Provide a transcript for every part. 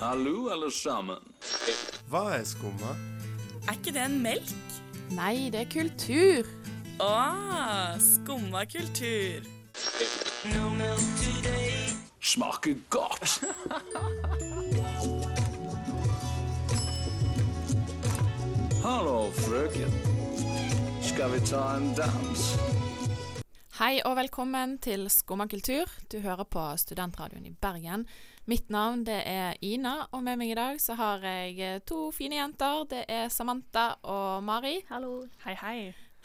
Hallo, alle sammen. Hva er skumma? Er ikke det en melk? Nei, det er kultur. Å, skumma kultur. Smaker godt. Hallo, frøken. Skal vi ta en dans? Hei og velkommen til Skumma kultur. Du hører på Studentradioen i Bergen. Mitt navn det er Ina, og med meg i dag så har jeg eh, to fine jenter. Det er Samantha og Mari. Hallo. Hei, hei.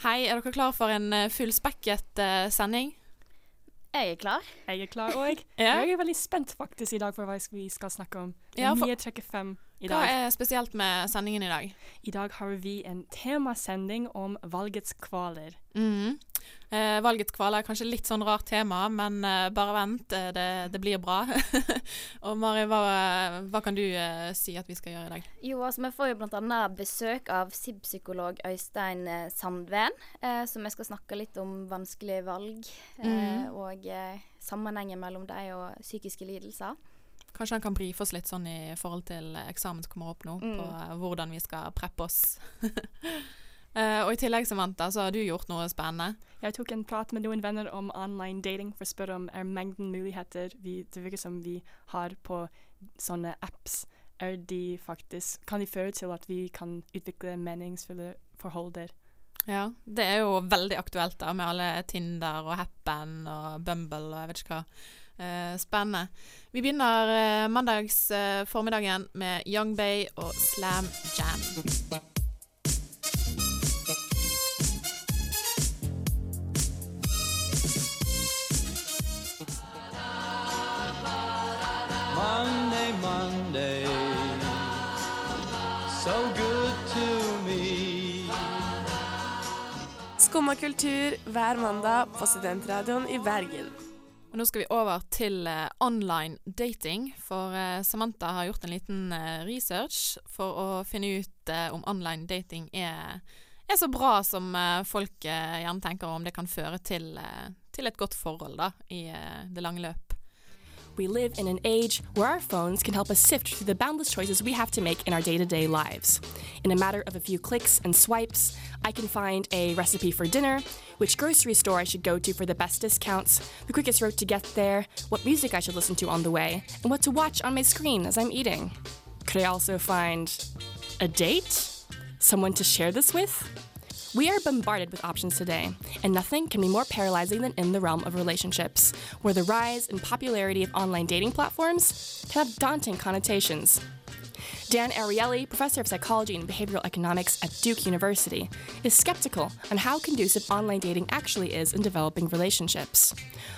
Hei, er dere klar for en eh, fullspekket uh, sending? Jeg er klar. Jeg er klar òg. Ja. Jeg er veldig spent faktisk i dag for hva vi skal snakke om. Ja, for... er for- 9.35 i Hva dag. er spesielt med sendingen i dag? I dag har vi en temasending om valgets kvaler. Mm. Eh, valgets kvaler er kanskje litt sånn rart tema, men eh, bare vent, eh, det, det blir bra. og Mari, hva, hva kan du eh, si at vi skal gjøre i dag? Jo, altså Vi får jo bl.a. besøk av SIB-psykolog Øystein eh, Sandven, eh, som jeg skal snakke litt om vanskelige valg eh, Mhm. og eh, sammenhengen mellom dem og psykiske lidelser. Kanskje han kan brife oss litt sånn i forhold til eksamen som kommer opp nå, Mm. på eh, hvordan vi skal preppe oss. uh, og i tillegg, Samantha, så har du gjort noe spennende. Jeg tok en prat med noen venner om online dating for å spørre om er mengden muligheter vi, det virker som vi har på sånne apps, er de faktisk, kan de føre til at vi kan utvikle meningsfulle forhold der? Ja, Det er jo veldig aktuelt da, med alle Tinder og Happen og Bumble og jeg vet ikke hva. Eh, spennende. Vi begynner eh, mandags eh, formiddagen med Young Bay og Slam Jam. Monday, Monday, so good to me. Skumma kultur hver mandag på Studentradioen i Bergen. Og nå skal vi over til uh, online dating, for uh, Samantha har gjort en liten uh, research for å finne ut om online dating er, er så bra som folk gjerne tenker, og om det kan føre til, til et godt forhold da, i det lange løp. We live in an age where our phones can help us sift through the boundless choices we have to make in our day to day lives. In a matter of a few clicks and swipes, I can find a recipe for dinner, which grocery store I should go to for the best discounts, the quickest route to get there, what music I should listen to on the way, and what to watch on my screen as I'm eating. Could I also find a date? Someone to share this with? We are bombarded with options today, and nothing can be more paralyzing than in the realm of relationships, where the rise and popularity of online dating platforms can have daunting connotations. Dan Ariely, professor of psychology and behavioral economics at Duke University, is skeptical on how conducive online dating actually is in developing relationships.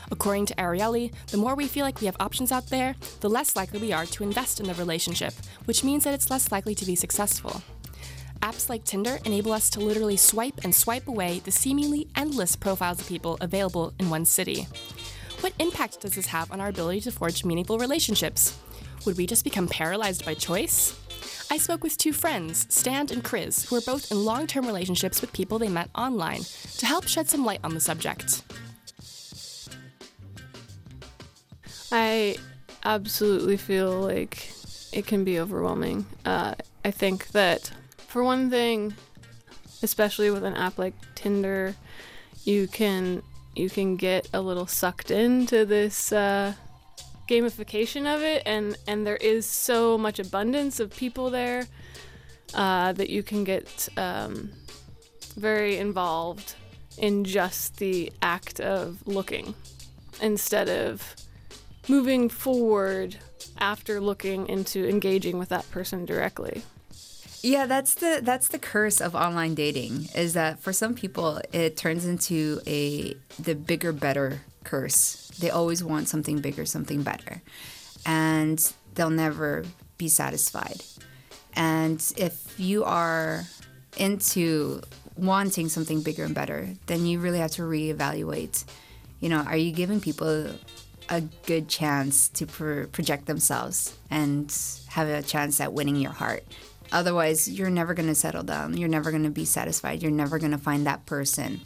According to Ariely, the more we feel like we have options out there, the less likely we are to invest in the relationship, which means that it's less likely to be successful. Apps like Tinder enable us to literally swipe and swipe away the seemingly endless profiles of people available in one city. What impact does this have on our ability to forge meaningful relationships? Would we just become paralyzed by choice? I spoke with two friends, Stan and Chris, who are both in long term relationships with people they met online, to help shed some light on the subject. I absolutely feel like it can be overwhelming. Uh, I think that, for one thing, especially with an app like Tinder, you can you can get a little sucked into this uh, gamification of it, and and there is so much abundance of people there uh, that you can get um, very involved in just the act of looking instead of moving forward after looking into engaging with that person directly. Yeah, that's the that's the curse of online dating is that for some people it turns into a the bigger better curse. They always want something bigger, something better. And they'll never be satisfied. And if you are into wanting something bigger and better, then you really have to reevaluate. You know, are you giving people a good chance to pro- project themselves and have a chance at winning your heart? Otherwise, you're never going to settle down. You're never going to be satisfied. You're never going to find that person.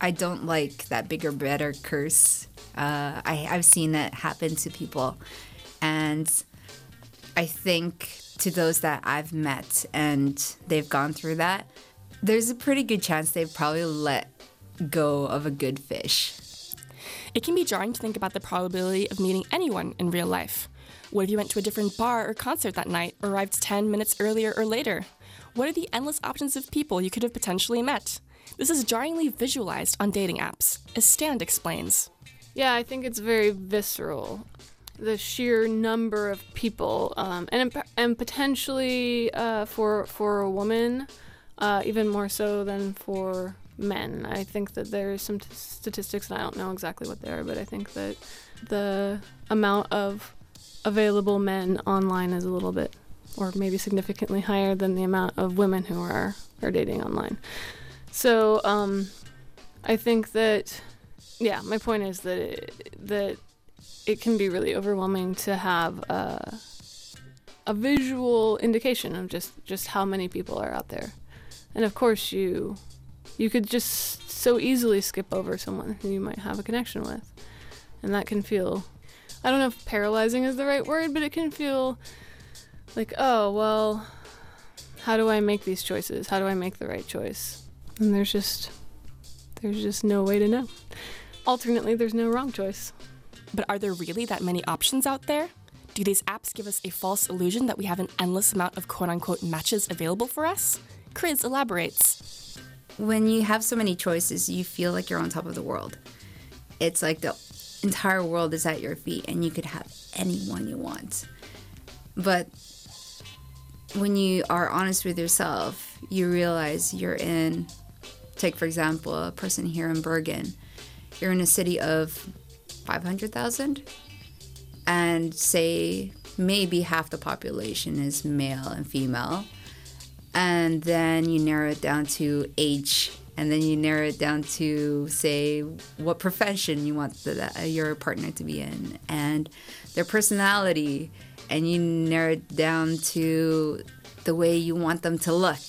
I don't like that bigger, better curse. Uh, I, I've seen it happen to people. And I think to those that I've met and they've gone through that, there's a pretty good chance they've probably let go of a good fish. It can be jarring to think about the probability of meeting anyone in real life. What if you went to a different bar or concert that night, arrived 10 minutes earlier or later? What are the endless options of people you could have potentially met? This is jarringly visualized on dating apps, as Stand explains. Yeah, I think it's very visceral. The sheer number of people, um, and and potentially uh, for for a woman, uh, even more so than for men. I think that there's some t- statistics, and I don't know exactly what they are, but I think that the amount of available men online is a little bit, or maybe significantly higher than the amount of women who are are dating online. So um, I think that, yeah, my point is that it, that it can be really overwhelming to have a, a visual indication of just just how many people are out there, and of course you you could just so easily skip over someone who you might have a connection with, and that can feel I don't know if paralyzing is the right word, but it can feel like oh well, how do I make these choices? How do I make the right choice? And there's just there's just no way to know. Alternately, there's no wrong choice. But are there really that many options out there? Do these apps give us a false illusion that we have an endless amount of quote unquote matches available for us? Chris elaborates. When you have so many choices, you feel like you're on top of the world. It's like the entire world is at your feet and you could have anyone you want. But when you are honest with yourself, you realize you're in, take for example, a person here in Bergen. You're in a city of 500,000 and say maybe half the population is male and female. And then you narrow it down to age and then you narrow it down to say what profession you want the, your partner to be in and their personality. And you narrow it down to the way you want them to look.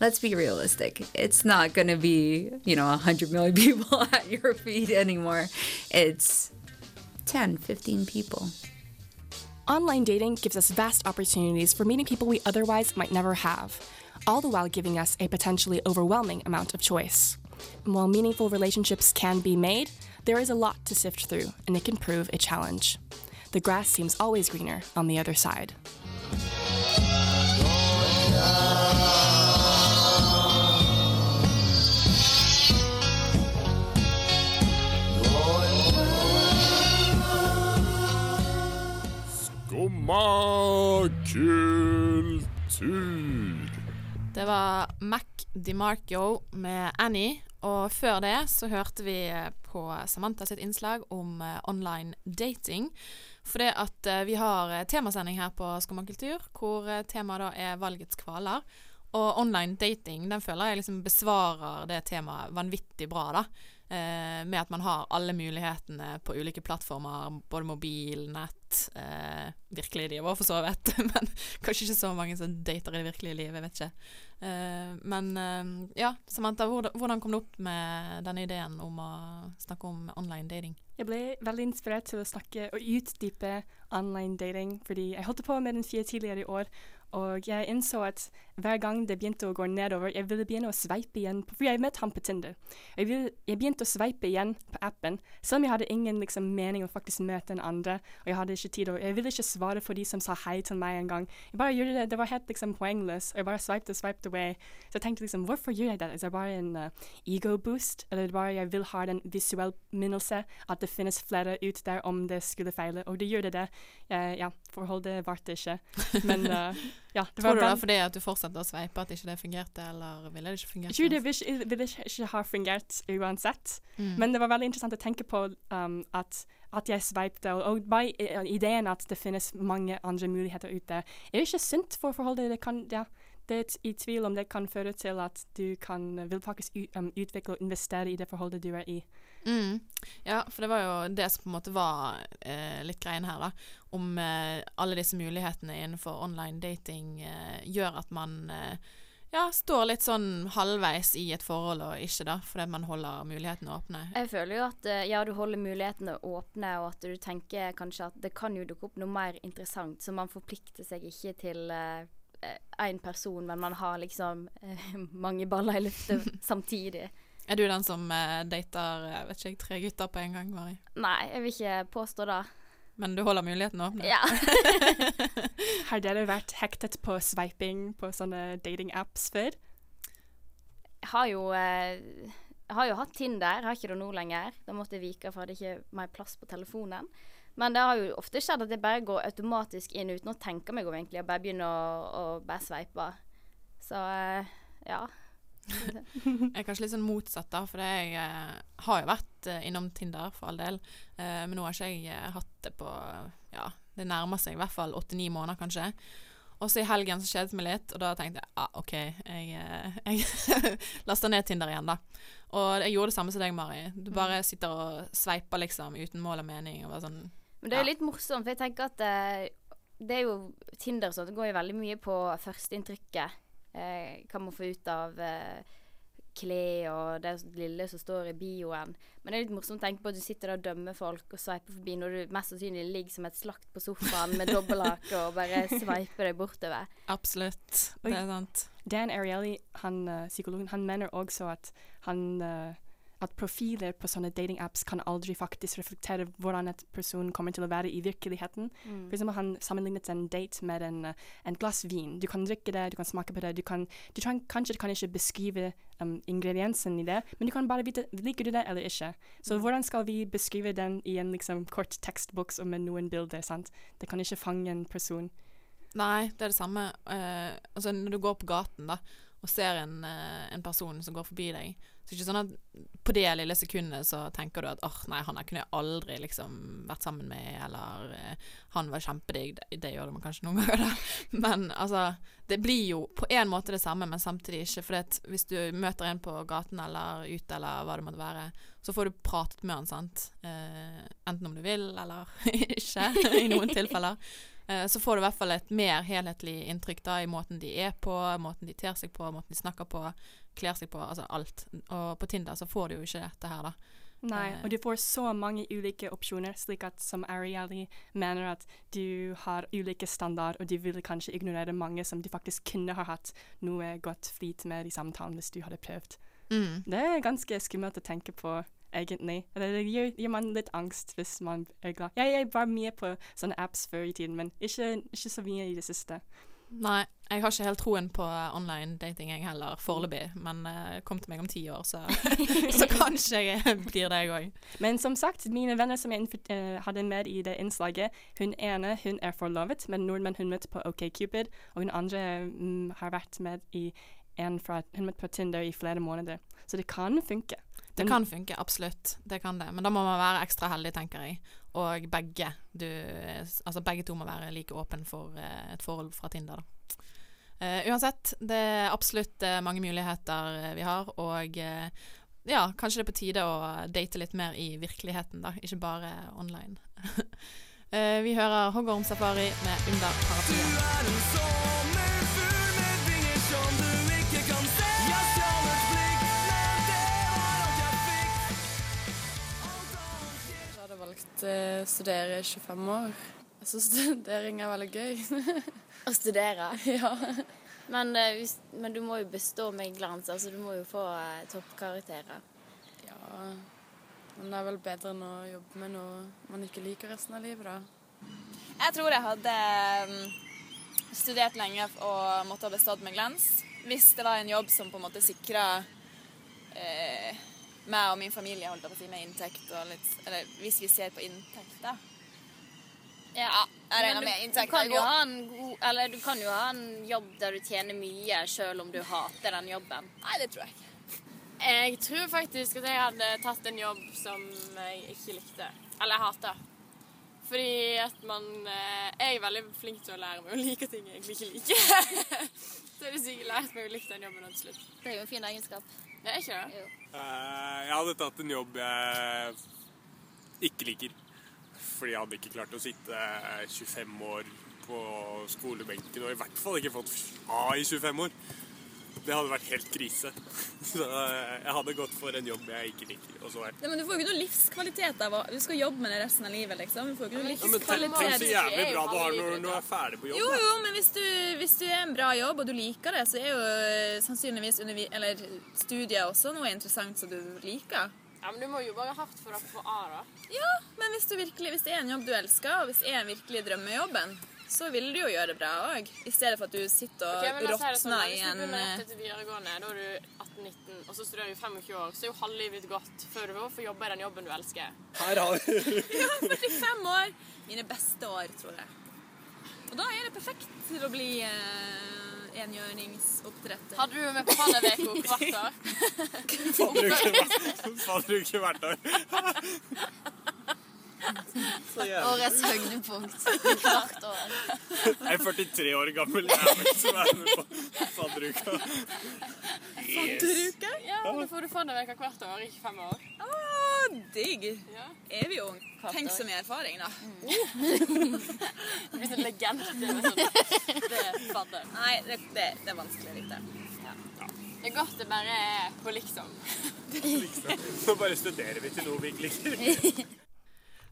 Let's be realistic. It's not going to be you know 100 million people at your feet anymore. It's 10 15 people. Online dating gives us vast opportunities for meeting people we otherwise might never have, all the while giving us a potentially overwhelming amount of choice. And while meaningful relationships can be made, there is a lot to sift through, and it can prove a challenge. The grass seems always greener on the other side. Kultur. Det var Mac DiMarco med Annie, og før det så hørte vi på Samantha sitt innslag om eh, online dating. For det at eh, vi har eh, temasending her på Skomakultur, hvor eh, temaet da er valgets kvaler. Og online dating den føler jeg liksom besvarer det temaet vanvittig bra, da. Eh, med at man har alle mulighetene på ulike plattformer, både mobil, nett, eh, virkelige liv òg, for så vidt. Men kanskje ikke så mange som dater i det virkelige livet, jeg vet ikke. Eh, men eh, ja, Samantha, hvordan, kom du opp med denne ideen om å snakke om online dating? Jeg ble veldig inspirert til å snakke og utdype online dating, fordi jeg holdt på med den fire tidligere i år, og jeg innså at hver gang det begynte å gå nedover, jeg ville begynne å sveipe igjen, for jeg møtte ham på Tinder. Jeg, ville, jeg, begynte å sveipe igjen på appen, selv om jeg hadde ingen liksom, mening å faktisk møte en andre, og jeg hadde ikke tid, og jeg ville ikke svare for de som sa hei til meg en gang. Jeg bare gjorde det, det var helt liksom poengløst. jeg bare sveipte og sveipte away. Så jeg tenkte liksom, hvorfor gjør jeg det? Er det bare en uh, ego boost, eller er det bare jeg vil ha den visuelle minnelse at det finnes flere ut der om det skulle feile, og det gjør det det. Uh, ja, forholdet varte ikke, men uh, ja, det Tror du det er fordi at du fortsatte å sveipe at ikke det fungerte, eller ville det ikke fungert? Jo, det ville, ville ikke ha fungert uansett, mm. men det var veldig interessant å tenke på um, at, at jeg sveipte, og, og bare ideen at det finnes mange andre muligheter ute, er ikke sunt for forholdet. Det kan, ja, det er i tvil om det kan føre til at du kan, vil faktisk um, utvikle og investere i det forholdet du er i. Mm. Ja, for det var jo det som på en måte var eh, litt greien her, da. Om eh, alle disse mulighetene innenfor online dating eh, gjør at man eh, ja, står litt sånn halvveis i et forhold og ikke, da, fordi man holder mulighetene åpne. Jeg føler jo at eh, ja, du holder mulighetene åpne, og at du tenker kanskje at det kan jo dukke opp noe mer interessant, så man forplikter seg ikke til én person, men man har liksom eh, mange baller i lufta samtidig. Er du den som eh, dater eh, vet ikke jeg, tre gutter på en gang, Mari? Nei, jeg vil ikke påstå det. Men du holder muligheten åpen? Ja. Har dere vært hektet på sveiping på sånne dating-apps før? Jeg har jo eh, Jeg har jo hatt Tinder, har ikke det nå lenger. Da måtte jeg vike for jeg hadde ikke er mer plass på telefonen. Men det har jo ofte skjedd at jeg bare går automatisk inn uten å tenke meg om, egentlig, og bare begynner å, å bare sveipe. Så eh, ja. Jeg er kanskje litt sånn motsatt, da, for jeg eh, har jo vært eh, innom Tinder, for all del. Eh, men nå har ikke jeg eh, hatt det på Ja, det nærmer seg i hvert fall åtte-ni måneder, kanskje. Og så i helgen så skjedde det meg litt, og da tenkte jeg ah, OK, jeg, eh, jeg lasta ned Tinder igjen, da. Og jeg gjorde det samme som deg, Mari. Du bare sitter og sveiper, liksom, uten mål og mening. Og bare sånn Men det er jo litt morsomt, for jeg tenker at det er jo Tinder sånn, det går jo veldig mye på førsteinntrykket. Eh, hva man får ut av eh, klær og det lille som står i bioen. Men det er litt morsomt å tenke på at du sitter der og dømmer folk og sveiper forbi når du mest sannsynlig ligger som et slakt på sofaen med dobbelthake og bare sveiper deg bortover. Absolutt. Det er sant. Dan Ariely, han, eh, psykologen, han mener også at, han, eh, at profiler på sånne dating-apps kan aldri faktisk reflektere hvordan et person kommer til å være i virkeligheten. Mm. For eksempel han sammenlignet en date med en, eh, en glass vin. Du kan drikke det, du kan smake på det, du kan, du kan kanskje kan ikke beskrive um, ingrediensen i det, men du kan bare vite liker du det eller ikke. Så hvordan skal vi beskrive den i en liksom, kort tekstboks og med noen bilder? sant? Det kan ikke fange en person. Nei, det er det samme. Uh, altså når du går på gaten da, og ser en, uh, en person som går forbi deg, så er det ikke sånn at på det lille sekundet så tenker du at åh, nei, han der kunne jeg aldri liksom vært sammen med, eller eh, han var kjempedigg. Det, det gjør man kanskje noen ganger, da. Men altså, det blir jo på en måte det samme, men samtidig ikke. For hvis du møter en på gaten eller ute, eller hva det måtte være, så får du pratet med han, sant. Eh, enten om du vil, eller ikke, i noen tilfeller. Eh, så får du i hvert fall et mer helhetlig inntrykk da, i måten de er på, måten de ter seg på, måten de snakker på, kler seg på, altså alt. Og på Tinder så får du jo ikke dette her, da. Nei, Eh. og du får så mange ulike opsjoner, slik at som Ariely mener at du har ulike standard, og du vil kanskje ignorere mange som du faktisk kunne ha hatt noe godt flyt med i samtalen hvis du hadde prøvd. Mm. Det er ganske skummelt å tenke på, egentlig. Det gir, gir man litt angst hvis man er glad. Jeg, jeg var mye på sånne apps før i tiden, men ikke, ikke så mye i det siste. Nei, jeg har ikke helt troen på online dating jeg heller, foreløpig. Men uh, kom til meg om ti år, så, så kanskje jeg blir det, jeg òg. Men som sagt, mine venner som jeg eh, hadde med i det innslaget, hun ene hun er forlovet med en nordmann hun møtte på OkCupid, og hun andre um, har vært med i en fra, hun møtte på Tinder i flere måneder. Så det kan funke. Det kan funke, absolutt. Det kan det. Men da må man være ekstra heldig, tenker jeg. Og begge, du, altså begge to må være like åpen for eh, et forhold fra Tinder, da. Uh, uansett, det er absolutt eh, mange muligheter vi har, og ja, kanskje det er på tide å date litt mer i virkeligheten, da, ikke bare online. uh, vi hører Hoggorm Safari med Under paraplyen. Valgt eh, studere i 25 år. Jeg syns studering er veldig gøy. Å studere? ja. Men, eh, hvis, men du må jo bestå med glans, altså du må jo få eh, toppkarakterer. ja. Men det er vel bedre enn å jobbe med noe man ikke liker resten av livet, da. Jeg tror jeg hadde studert lenge og måtte ha bestått med glans. Hvis det var en jobb som på en måte sikra eh, meg og min familie holdt jeg på å si, med inntekt og litt Eller hvis vi ser på inntekt, da. Ja, jeg regner med inntekt Du kan, er jo ha en god, eller du kan jo ha en jobb der du tjener mye, selv om du hater den jobben. Nei, det tror jeg ikke. Jeg tror faktisk at jeg hadde tatt en jobb som jeg ikke likte. Eller jeg hata. Fordi at man eh, Jeg er veldig flink til å lære meg å like ting jeg egentlig ikke liker. Så har jeg sikkert lært meg å like den jobben til slutt. Det er jo en fin egenskap. Det er ikke det? Eh, Jeg hadde tatt en jobb jeg ikke liker. Fordi jeg hadde ikke klart å sitte 25 år på skolebenken, og i hvert fall ikke fått A i 25 år. Det hadde vært helt krise. Så eh, jeg hadde gått for en jobb jeg ikke liker. Og så er Nei, men Du får jo ikke noe livskvalitet av å Du skal jobbe med det resten av livet, liksom. Du får ikke noe ja, men tenk, livskvalitet. så jævlig bra du har når du er ferdig på jobb. Jo, jo, men hvis du, hvis du er en bra jobb, og du liker det, så er jo eh, sannsynligvis undervi eller studiet også noe interessant som du liker. Ja, men du må jobbe hardt for å få A, da. Ja, men hvis, du virkelig, hvis det er en jobb du elsker, og hvis det er en virkelig drømmejobben, så vil du jo gjøre det bra òg. I stedet for at du sitter og okay, det sånn, i en Hvis du begynner eh, rett etter videregående, da er du 18-19, og så studerer du 25 år, så er jo halve livet ditt gått før du får jobbe i den jobben du elsker. Her har vi Ja, 45 år. Mine beste år, tror jeg. Og da er det perfekt til å bli eh, enhjørningsoppdretter. Hadde du med på fadderveko hvert år? Fadderuke hvert år. Årets høydepunkt hvert år. Jeg er 43 år gammel jævel som er med på fadderuka. Fadderuka? Ja, da får du fadderveka hvert år, ikke fem år. Ah, digg. Evig ung. Tenk så mye erfaring, da. Hvis en legende sånn det er fadder. Nei, det, det, det er vanskelig å Ja. Det er godt det bare er på liksom. Nå bare studerer vi til noe vi ikke liker.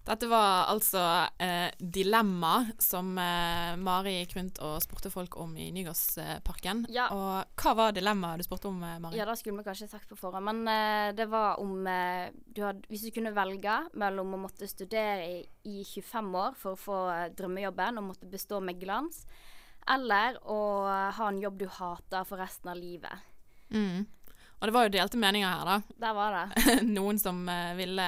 Dette var altså eh, Dilemma, som eh, Mari gikk rundt og spurte folk om i Nygårdsparken. Ja. Og hva var dilemmaet du spurte om, eh, Mari? Ja, det skulle vi kanskje sagt på forhånd, men eh, det var om eh, du hadde, Hvis du kunne velge mellom å måtte studere i, i 25 år for å få eh, drømmejobben og måtte bestå med glans, eller å ha en jobb du hater for resten av livet. Mm. Og det var jo delte meninger her, da. Der var det. Noen som ville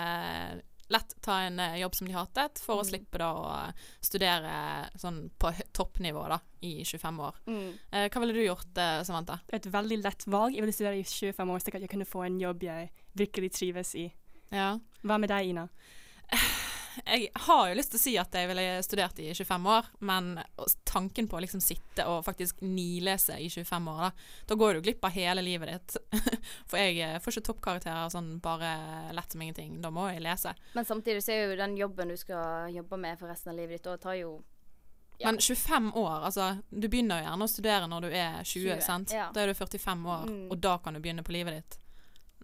lett ta en eh, jobb som de hatet, for å Mm. slippe da å studere sånn på toppnivå da, i 25 år. Mm. Eh, hva ville du gjort, eh, Samantha? Et veldig lett valg. Jeg ville studere i 25 år, slik at jeg kunne få en jobb jeg virkelig trives i. Ja. Hva med deg, Ina? Jeg har jo lyst til å si at jeg ville studert i 25 år, men tanken på å liksom sitte og faktisk nilese i 25 år, da, da går du glipp av hele livet ditt. For jeg eh, får ikke toppkarakterer sånn bare lett som ingenting. Da må jeg lese. Men samtidig så er jo den jobben du skal jobbe med for resten av livet ditt, og tar jo Ja. Men 25 år, altså Du begynner jo gjerne å studere når du er 20, 20, sant? ja. Da er du 45 år, Mm. og da kan du begynne på livet ditt.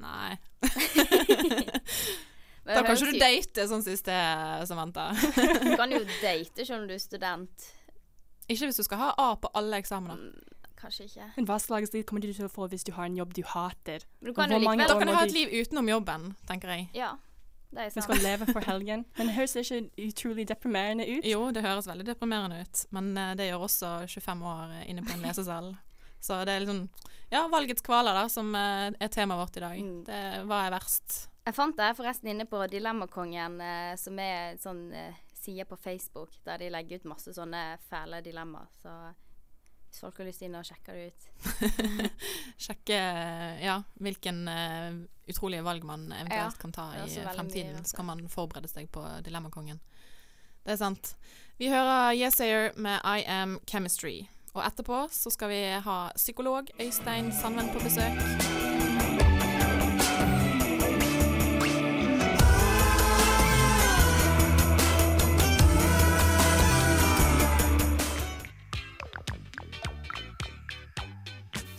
Nei. Men da kan ikke du date sånn siste, Samantha. Du kan jo date selv om du er student. ikke hvis du skal ha A på alle eksamener. Kanskje ikke. Men hva slags liv kommer du til å få hvis du har en jobb du hater? Du kan hvor mange år Da kan du ha et liv utenom jobben, tenker jeg. Ja, det er Du Vi skal leve for helgen. Men det høres ikke utrolig deprimerende ut. Jo, det høres veldig deprimerende ut, men eh, det gjør også 25 år inne på en lesesal. Så det er liksom Ja, valgets kvaler, da, som eh, er temaet vårt i dag. Mm. Det, hva er verst? Jeg fant det forresten inne på Dilemmakongen, eh, som er en sånn eh, side på Facebook der de legger ut masse sånne fæle dilemmaer. Så hvis folk har lyst inn og sjekke det ut. Sjekke eh, ja, hvilken uh, utrolige valg man eventuelt Ja, kan ta i fremtiden. mye. Så kan man forberede seg på Dilemmakongen. Det er sant. Vi hører Yesayer med I Am Chemistry. Og etterpå så skal vi ha psykolog Øystein Sandven på besøk.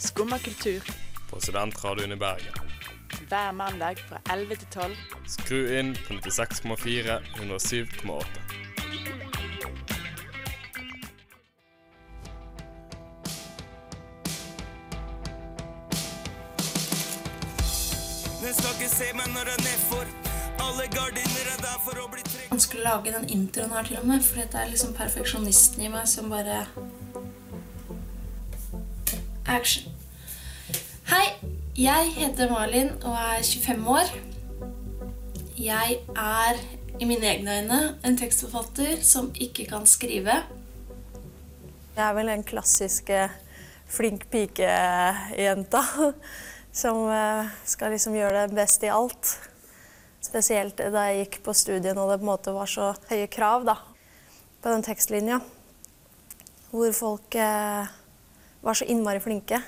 Skumma kultur. På Studentradioen i Bergen. Hver mandag fra 11 til 12. Skru inn på 96,4 107,8. Den skal ikke se meg når jeg nedfor. Alle gardiner er der for å bli trukket. vanskelig å lage den introen her til og med, for det er liksom perfeksjonisten i meg som bare Action. Jeg heter Malin og er 25 år. Jeg er i mine egne øyne en tekstforfatter som ikke kan skrive. Jeg er vel den klassiske flink pike-jenta som eh, skal liksom gjøre det best i alt. Spesielt da jeg gikk på studien og det på en måte var så høye krav da, på den tekstlinja. Hvor folk eh, var så innmari flinke.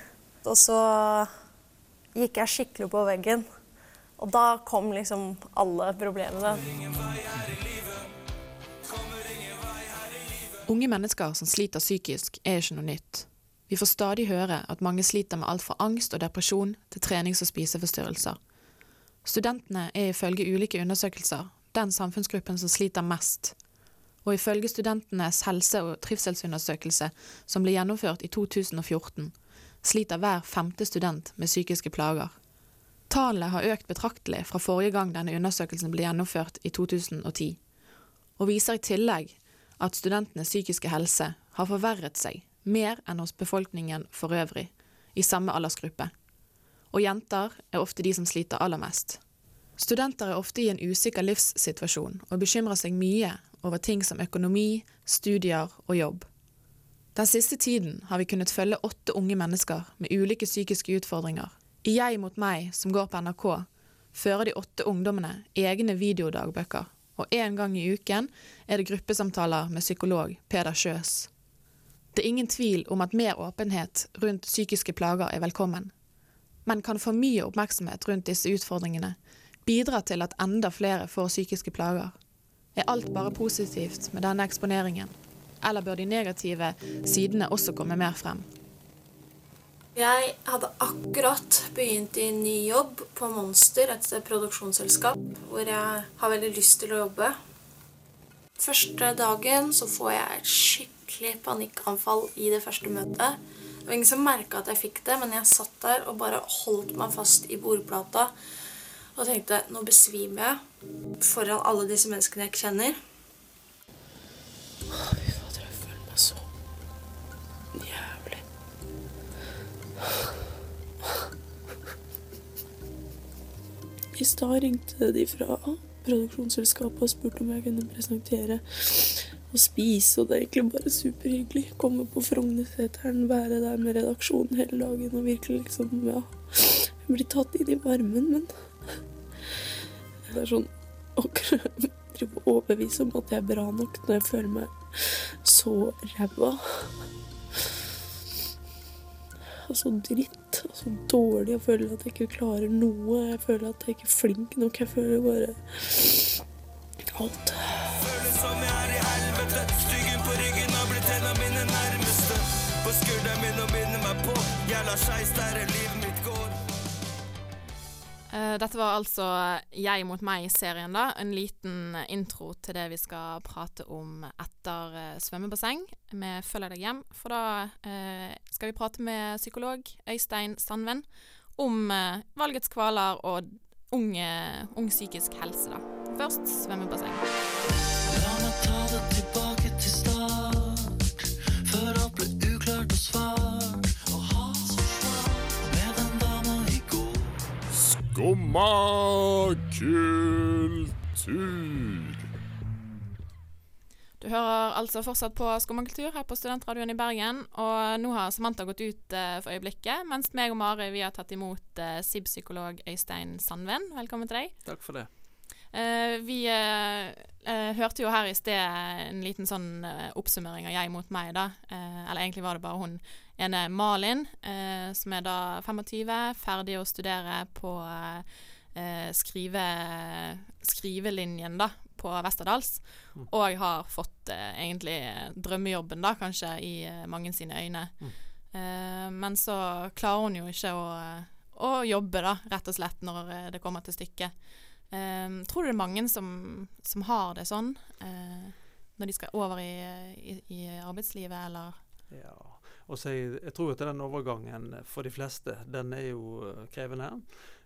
Og så gikk jeg skikkelig på veggen. Og da kom liksom alle problemene. Unge mennesker som sliter psykisk, er ikke noe nytt. Vi får stadig høre at mange sliter med alt fra angst og depresjon til trenings- og spiseforstyrrelser. Studentene er ifølge ulike undersøkelser den samfunnsgruppen som sliter mest. Og ifølge studentenes helse- og trivselsundersøkelse som ble gjennomført i 2014, sliter hver femte student med psykiske plager. Tallene har økt betraktelig fra forrige gang denne undersøkelsen ble gjennomført i 2010, og viser i tillegg at studentenes psykiske helse har forverret seg mer enn hos befolkningen for øvrig, i samme aldersgruppe. Og jenter er ofte de som sliter aller mest. Studenter er ofte i en usikker livssituasjon og bekymrer seg mye over ting som økonomi, studier og jobb. Den siste tiden har vi kunnet følge åtte unge mennesker med ulike psykiske utfordringer. I Jeg mot meg, som går på NRK, fører de åtte ungdommene egne videodagbøker, og én gang i uken er det gruppesamtaler med psykolog Peder Kjøs. Det er ingen tvil om at mer åpenhet rundt psykiske plager er velkommen. Men kan for mye oppmerksomhet rundt disse utfordringene bidra til at enda flere får psykiske plager? Er alt bare positivt med denne eksponeringen, eller bør de negative sidene også komme mer frem? Jeg hadde akkurat begynt i en ny jobb på Monster, et produksjonsselskap, hvor jeg har veldig lyst til å jobbe. Første dagen så får jeg et skikkelig panikkanfall i det første møtet. Det var ingen som merka at jeg fikk det, men jeg satt der og bare holdt meg fast i bordplata og tenkte nå besvimer jeg foran alle disse menneskene jeg ikke kjenner. I stad ringte de fra produksjonsselskapet og spurte om jeg kunne presentere og spise, og det er egentlig bare superhyggelig. Komme på Frognerseteren, være der med redaksjonen hele dagen og virkelig liksom, ja blir tatt inn i varmen, men det er sånn å drive overbevise om at jeg er bra nok når jeg føler meg så ræva. Og så dritt og så dårlig. Jeg føler at jeg ikke klarer noe. Jeg føler at jeg ikke er flink nok. Jeg føler bare alt. Føles som jeg er i helvete. Styggen på ryggen har blitt en av mine nærmeste. På skulderen min og binder meg på. Jeg lar skeis der livet. Eh, dette var altså Jeg mot meg-serien, da. En liten intro til det vi skal prate om etter eh, svømmebasseng med Følger deg hjem. For da eh, skal vi prate med psykolog Øystein Sandven om eh, valgets kvaler og ung, eh, ung psykisk helse, da. Først svømmebasseng. Skumma kultur. Du hører altså fortsatt på Skummakultur her på Studentradioen i Bergen. Og nå har Samantha gått ut eh, for øyeblikket, mens meg og Mari vi har tatt imot uh, SIB-psykolog Øystein Sandven. Velkommen til deg. Takk for det. Uh, vi hørte jo her i sted en liten sånn oppsummering av Jeg mot meg, da. Eller egentlig var det bare hun ene Malin, eh, som er da 25, ferdig å studere på eh, skrive, skrivelinjen, da, på Westerdals. Mm. Og har fått eh, egentlig drømmejobben, da, kanskje, i eh, mange sine øyne. Mm. Eh, men så klarer hun jo ikke å, å jobbe, da, rett og slett, når eh, det kommer til stykket. Tror du det er mange som, som har det sånn eh, når de skal over i, i, i arbeidslivet, eller? Ja. Og så jeg, jeg tror at den overgangen for de fleste, den er jo eh, krevende.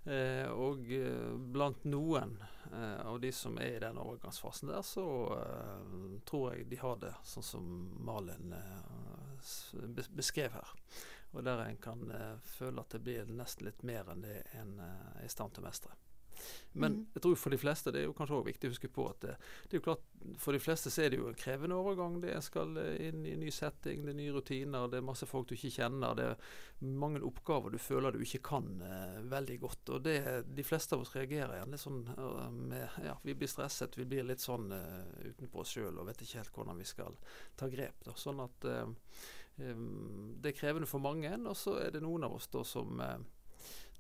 Eh, og eh, blant noen eh, av de som er i den overgangsfasen der, så eh, tror jeg de har det sånn som Malin eh, beskrev her. Og der en kan føle at det blir nesten litt mer enn det en er i stand til å mestre. Men mm. jeg tror for de fleste, det er jo kanskje også viktig å huske på at det, det er jo klart, for de fleste så er det jo en krevende overgang. Det skal eh, inn i en ny setting, det er nye rutiner, det er masse folk du ikke kjenner. Det er mange oppgaver du føler du ikke kan uh, veldig godt. Og det, de fleste av oss reagerer gjerne litt sånn uh, med Ja, vi blir stresset, vi blir litt sånn uh, utenpå oss sjøl og vet ikke helt hvordan vi skal ta grep. Da. Sånn at eh, eh, det er krevende for mange, og så er det noen av oss da som eh,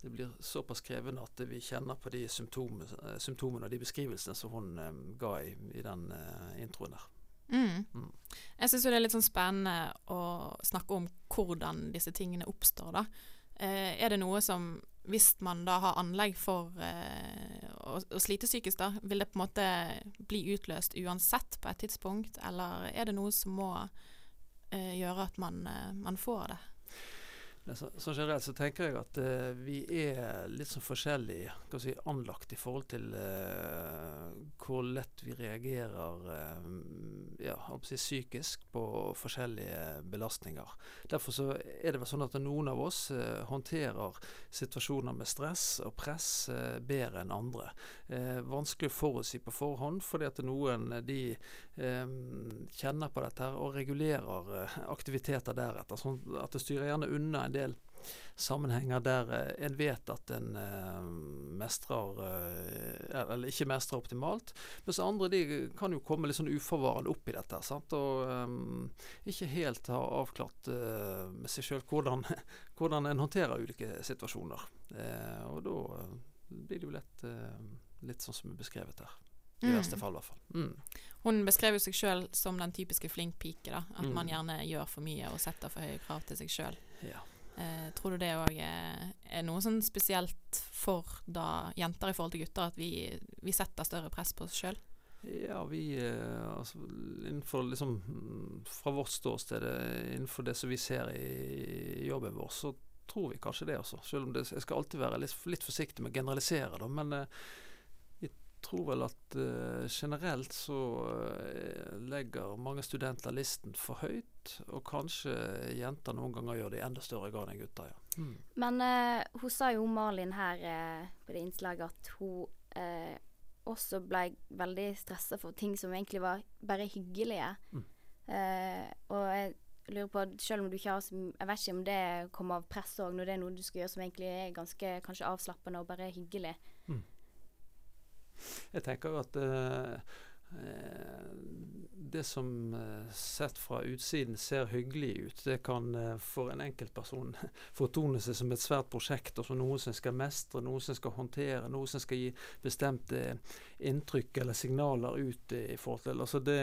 det blir såpass krevende at vi kjenner på de symptomene, symptomene og de beskrivelsene som hun eh, ga i, i den eh, introen der. Mm. Jeg syns det er litt sånn spennende å snakke om hvordan disse tingene oppstår, da. Eh, er det noe som Hvis man da har anlegg for eh, å, å slite psykisk, da, vil det på en måte bli utløst uansett på et tidspunkt, eller er det noe som må eh, gjøre at man, eh, man får det? Så, sånn generelt så tenker jeg at uh, vi er litt sånn forskjellig si, anlagt i forhold til uh, hvor lett vi reagerer uh, ja, si, psykisk på forskjellige belastninger. Derfor så er det vel sånn at noen av oss håndterer situasjoner med stress og press bedre enn andre. Vanskelig å forutsi på forhånd, fordi at noen de kjenner på dette her og regulerer aktiviteter deretter. Sånn at det styrer gjerne unna en del sammenhenger der eh, en vet at en eh, mestrer eh, Eller ikke mestrer optimalt. Mens andre de kan jo komme litt sånn uforvarende opp i dette. Sant? Og um, ikke helt ha avklart uh, med seg sjøl hvordan, hvordan en håndterer ulike situasjoner. Uh, og da blir det jo lett uh, litt sånn som beskrevet her. I Mm. verste fall, i hvert fall. Mm. Hun beskrev jo seg sjøl som den typiske flink pike. da At Mm. man gjerne gjør for mye og setter for høye krav til seg sjøl. Ja. Eh, tror du det òg er, er noe sånn spesielt for da jenter i forhold til gutter, at vi, vi setter større press på oss sjøl? Ja, vi eh, altså, innenfor liksom Fra vårt ståsted, eh, innenfor det som vi ser i jobben vår, så tror vi kanskje det også. Selv om det, jeg skal alltid være litt, litt forsiktig med å generalisere, da. Men eh, tror vel at uh, generelt så uh, legger mange studenter listen for høyt. Og kanskje jenter noen ganger gjør det i enda større grad enn gutter, ja. Mm. Men uh, hun sa jo Malin her på det innslaget at hun også ble veldig stressa for ting som egentlig var bare hyggelige. Mm. Eh, og jeg lurer på, selv om du ikke har Jeg vet ikke om det kommer av press òg, når det er noe du skal gjøre som egentlig er ganske kanskje avslappende og bare hyggelig. Jeg tenker at eh, det som eh, sett fra utsiden ser hyggelig ut, det kan eh, for en enkeltperson fortone seg som et svært prosjekt, og som noe som skal mestre, noe som skal håndtere, noe som skal gi bestemte inntrykk eller signaler ut i forhold til. Altså det,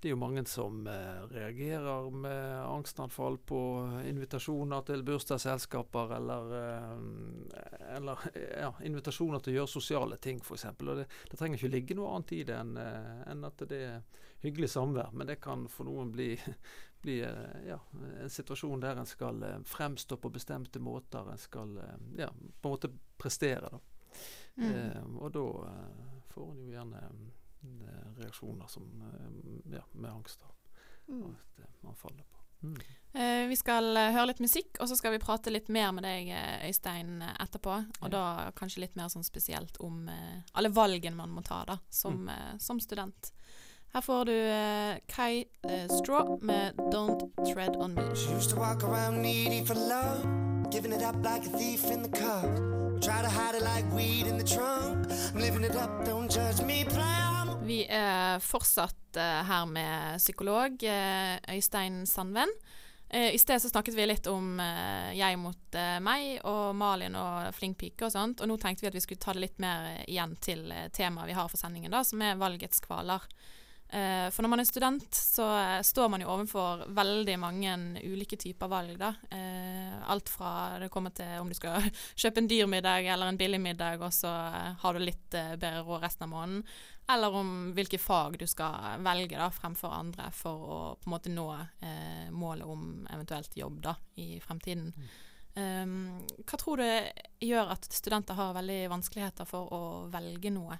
det er jo mange som eh, reagerer med angstanfall på invitasjoner til bursdagsselskaper eller, eh, eller ja, invitasjoner til å gjøre sosiale ting, f.eks. Og det, det trenger ikke ligge noe annet i det enn en at det er hyggelig samvær. Men det kan for noen bli, bli eh, ja, en situasjon der en skal eh, fremstå på bestemte måter. En skal eh, ja, på en måte prestere. Da. Mm. Eh, og da eh, får en jo gjerne eh, reaksjoner som eh, ja, med angst. Da. Mm. Og at eh, man faller på. Mm. Eh, vi skal eh, høre litt musikk, og så skal vi prate litt mer med deg, eh, Øystein, eh, etterpå. Og da kanskje litt mer sånn spesielt om eh, alle valgene man må ta da, som, Mm. eh, som student. Her får du eh, Kai eh, Straw med 'Don't Tread On Me'. Used to walk around needy for love, giving it up like a thief in the cup. Try to hide it like weed in the trunk. I'm living it up, don't judge me, play. Vi er fortsatt eh, her med psykolog eh, Øystein Sandven. Eh, I sted så snakket vi litt om jeg mot meg og Malin og flink pike og sånt, og nå tenkte vi at vi skulle ta det litt mer igjen til temaet vi har for sendingen, da, som er valgets kvaler. For når man er student, så står man jo overfor veldig mange ulike typer valg. da. Alt fra det kommer til om du skal kjøpe en dyr middag eller en billig middag, og så har du litt bedre råd resten av måneden. Eller om hvilke fag du skal velge da, fremfor andre for å på en måte nå eh, målet om eventuelt jobb da, i fremtiden. Um, hva tror du gjør at studenter har veldig vanskeligheter for å velge noe?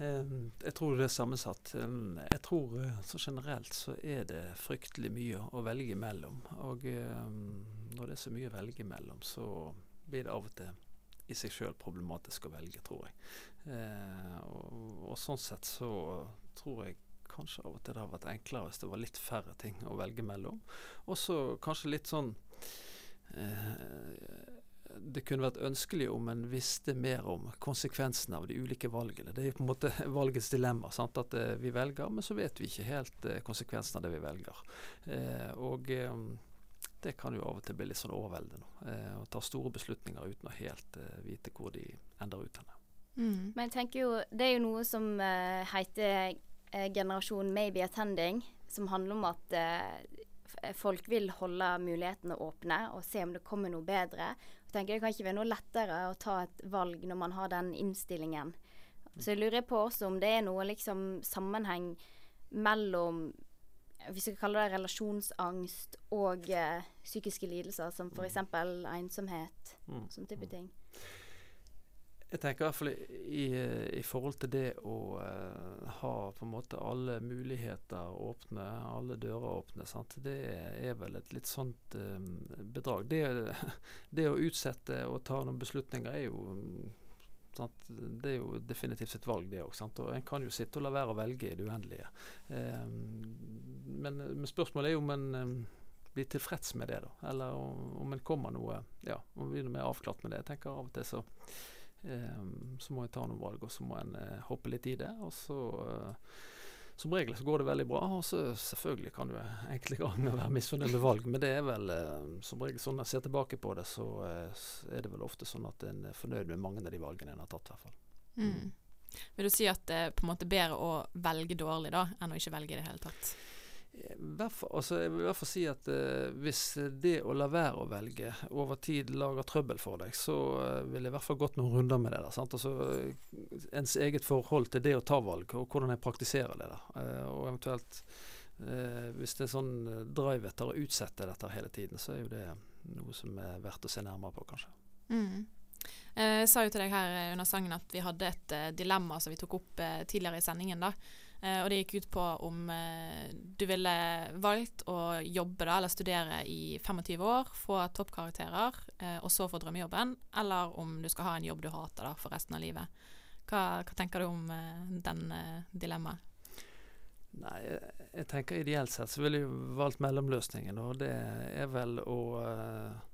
Eh, Jeg tror det er sammensatt. Um, Jeg tror eh, så generelt så er det fryktelig mye å velge mellom. Og når det er så mye å velge mellom, så blir det av og til i seg sjøl problematisk å velge, tror jeg. Eh, og, og sånn sett så tror jeg kanskje av og til det har vært enklere hvis det var litt færre ting å velge mellom. Og så kanskje litt sånn eh, det kunne vært ønskelig om en visste mer om konsekvensene av de ulike valgene. Det er jo på en måte valgets dilemma. Sant? At eh, vi velger, men så vet vi ikke helt eh, konsekvensene av det vi velger. Eh, og eh, det kan jo av og til bli litt sånn overveldende. Eh, å ta store beslutninger uten å helt eh, vite hvor de ender ut henne. Men jeg tenker jo Det er jo noe som uh, heter uh, generasjon maybe attending, som handler om at uh, folk vil holde mulighetene åpne og se om det kommer noe bedre. Jeg tenker Det kan ikke være noe lettere å ta et valg når man har den innstillingen. Så jeg lurer på også om det er noe liksom sammenheng mellom hvis vi kaller det relasjonsangst og psykiske lidelser, som f.eks. ensomhet. Mm. Sånn type ting. Jeg tenker i hvert fall i, i, forhold til det å eh, ha på en måte alle muligheter åpne, alle dører åpne, sant? det er vel et litt sånt eh, bedrag. Det, det å utsette og ta noen beslutninger er jo Sant? Det er jo definitivt et valg, det òg. Og en kan jo sitte og la være å velge i det uendelige. Eh, men, men spørsmålet er jo om en blir tilfreds med det, da. Eller om, om en kommer noe Ja, om vi er avklart med det. Jeg tenker av og til så eh, så må en ta noen valg, og så må en eh, hoppe litt i det. Og så eh, som regel så går det veldig bra. Og så selvfølgelig kan du enkelte ganger være misfornøyd med valg, men det er vel eh, som regel sånn når jeg ser tilbake på det, så er det vel ofte sånn at en er fornøyd med mange av de valgene en har tatt, i hvert fall. Mm. Vil du si at det er på en måte bedre å velge dårlig da, enn å ikke velge i det hele tatt? Altså jeg vil i hvert fall si at eh, hvis det å la være å velge over tid lager trøbbel for deg, så uh, ville jeg i hvert fall gått noen runder med det. der, sant? Altså eh, Ens eget forhold til det å ta valg, og hvordan jeg praktiserer det. der, eh, og eventuelt eh, Hvis det er sånn eh, drive etter å utsette dette hele tiden, så er jo det noe som er verdt å se nærmere på, kanskje. Mm. Eh, Jeg sa jo til deg her eh, under sangen at vi hadde et eh, dilemma som vi tok opp eh, tidligere i sendingen. da. Eh, og det gikk ut på om eh, du ville valgt å jobbe da, eller studere i 25 år, få toppkarakterer, eh, og så få drømmejobben, eller om du skal ha en jobb du hater da, for resten av livet. Hva, hva tenker du om den dilemmaet? Nei, jeg, jeg tenker ideelt sett så ville jeg valgt mellomløsningen, og det er vel å eh,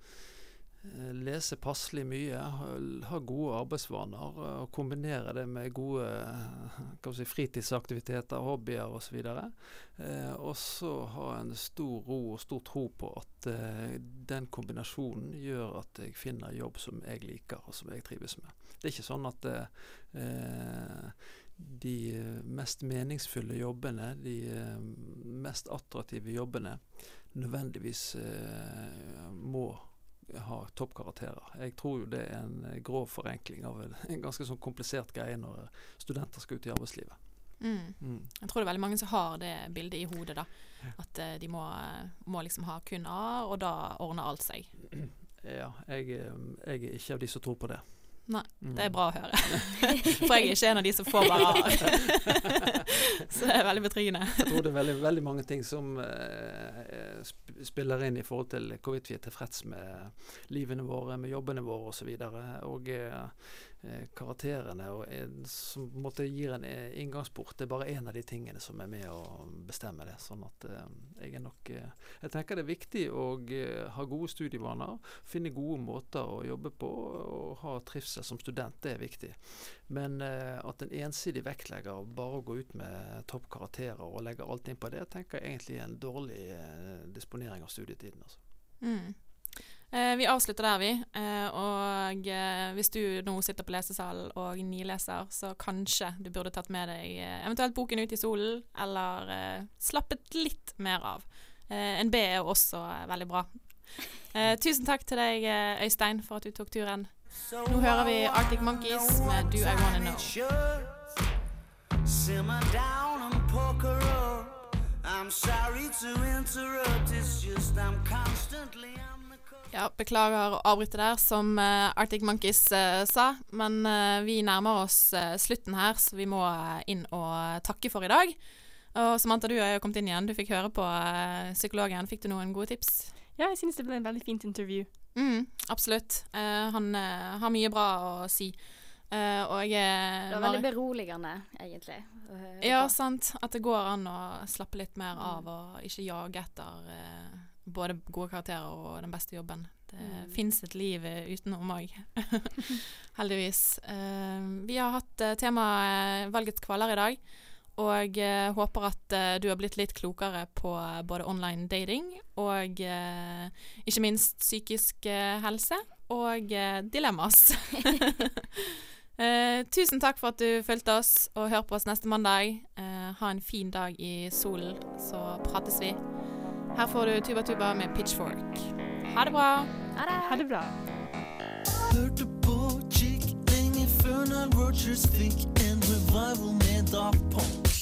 lese passelig mye, ha, gode arbeidsvaner eh, og kombinere det med gode eh, si, fritidsaktiviteter, hobbyer osv. Eh, og så ha en stor ro og stor tro på at eh, den kombinasjonen gjør at jeg finner jobb som jeg liker og som jeg trives med. Det er ikke sånn at eh, de mest meningsfulle jobbene, de eh, mest attraktive jobbene, nødvendigvis eh, må ha toppkarakterer. Jeg tror jo det er en eh, grov forenkling av en, en ganske sånn komplisert greie når studenter skal ut i arbeidslivet. Mm. Mm. Jeg tror det er veldig mange som har det bildet i hodet, da. At eh, de må, må liksom ha kun A, og da ordner alt seg. Ja, jeg, eh, jeg er ikke av de som tror på det. Nei, Mm. det er bra å høre. For jeg er ikke en av de som får bare A. Så det er veldig betryggende. Jeg tror det er veldig, veldig mange ting som eh, spiller inn i forhold til hvorvidt vi er tilfreds med livene våre, med jobbene våre osv. Og, så og eh, karakterene og, eh, som på en måte gir en eh, inngangsport. Det er bare én av de tingene som er med å bestemme det. Sånn at eh, jeg er nok eh, Jeg tenker det er viktig å eh, ha gode studievaner, finne gode måter å jobbe på og ha trivsel som student. Det er viktig. Men eh, at en ensidig vektlegger bare å gå ut med toppkarakterer og legger alt inn på det, tenker jeg egentlig er en dårlig eh, disponering av studietiden. Altså. Mm. Eh, vi avslutter der, vi. Eh, og eh, hvis du nå sitter på lesesalen og nileser, så kanskje du burde tatt med deg eventuelt boken ut i solen, eller slappet litt mer av. En B er jo også veldig bra. Tusen takk til deg, Øystein, for at du tok turen. Nå hører vi Arctic Monkeys med Do I Wanna Know. Simmer down and poker up. I'm sorry to interrupt, it's just I'm constantly Ja, beklager å avbryte der, som eh, Arctic Monkeys eh, sa. Men eh, vi nærmer oss slutten her, så vi må inn og takke for i dag. Og Samantha, du har jo kommet inn igjen. Du fikk høre på psykologen. Fikk du noen gode tips? Ja, jeg synes det ble en veldig fint intervju. Mm, absolutt. Uh, han uh, har mye bra å si. Uh, og jeg Det var veldig beroligende, egentlig. Ja, sant. At det går an å slappe litt mer av og ikke jage etter både gode karakterer og den beste jobben. Det Mm. fins et liv eh, utenom òg, heldigvis. Uh, vi har hatt uh, temaet valgets kvaler i dag. Og uh, håper at eh, du har blitt litt klokere på eh, både online dating og eh, ikke minst psykisk eh, helse og eh, dilemmas. Eh, tusen takk for at du fulgte oss, og hør på oss neste mandag. Eh, ha en fin dag i solen, så prates vi. Her får du Tuba Tuba med Pitchfork. Ha det bra. Ha det bra. Hørte på Chick lenge før Nile Rogers fikk en revival med Daft Punk.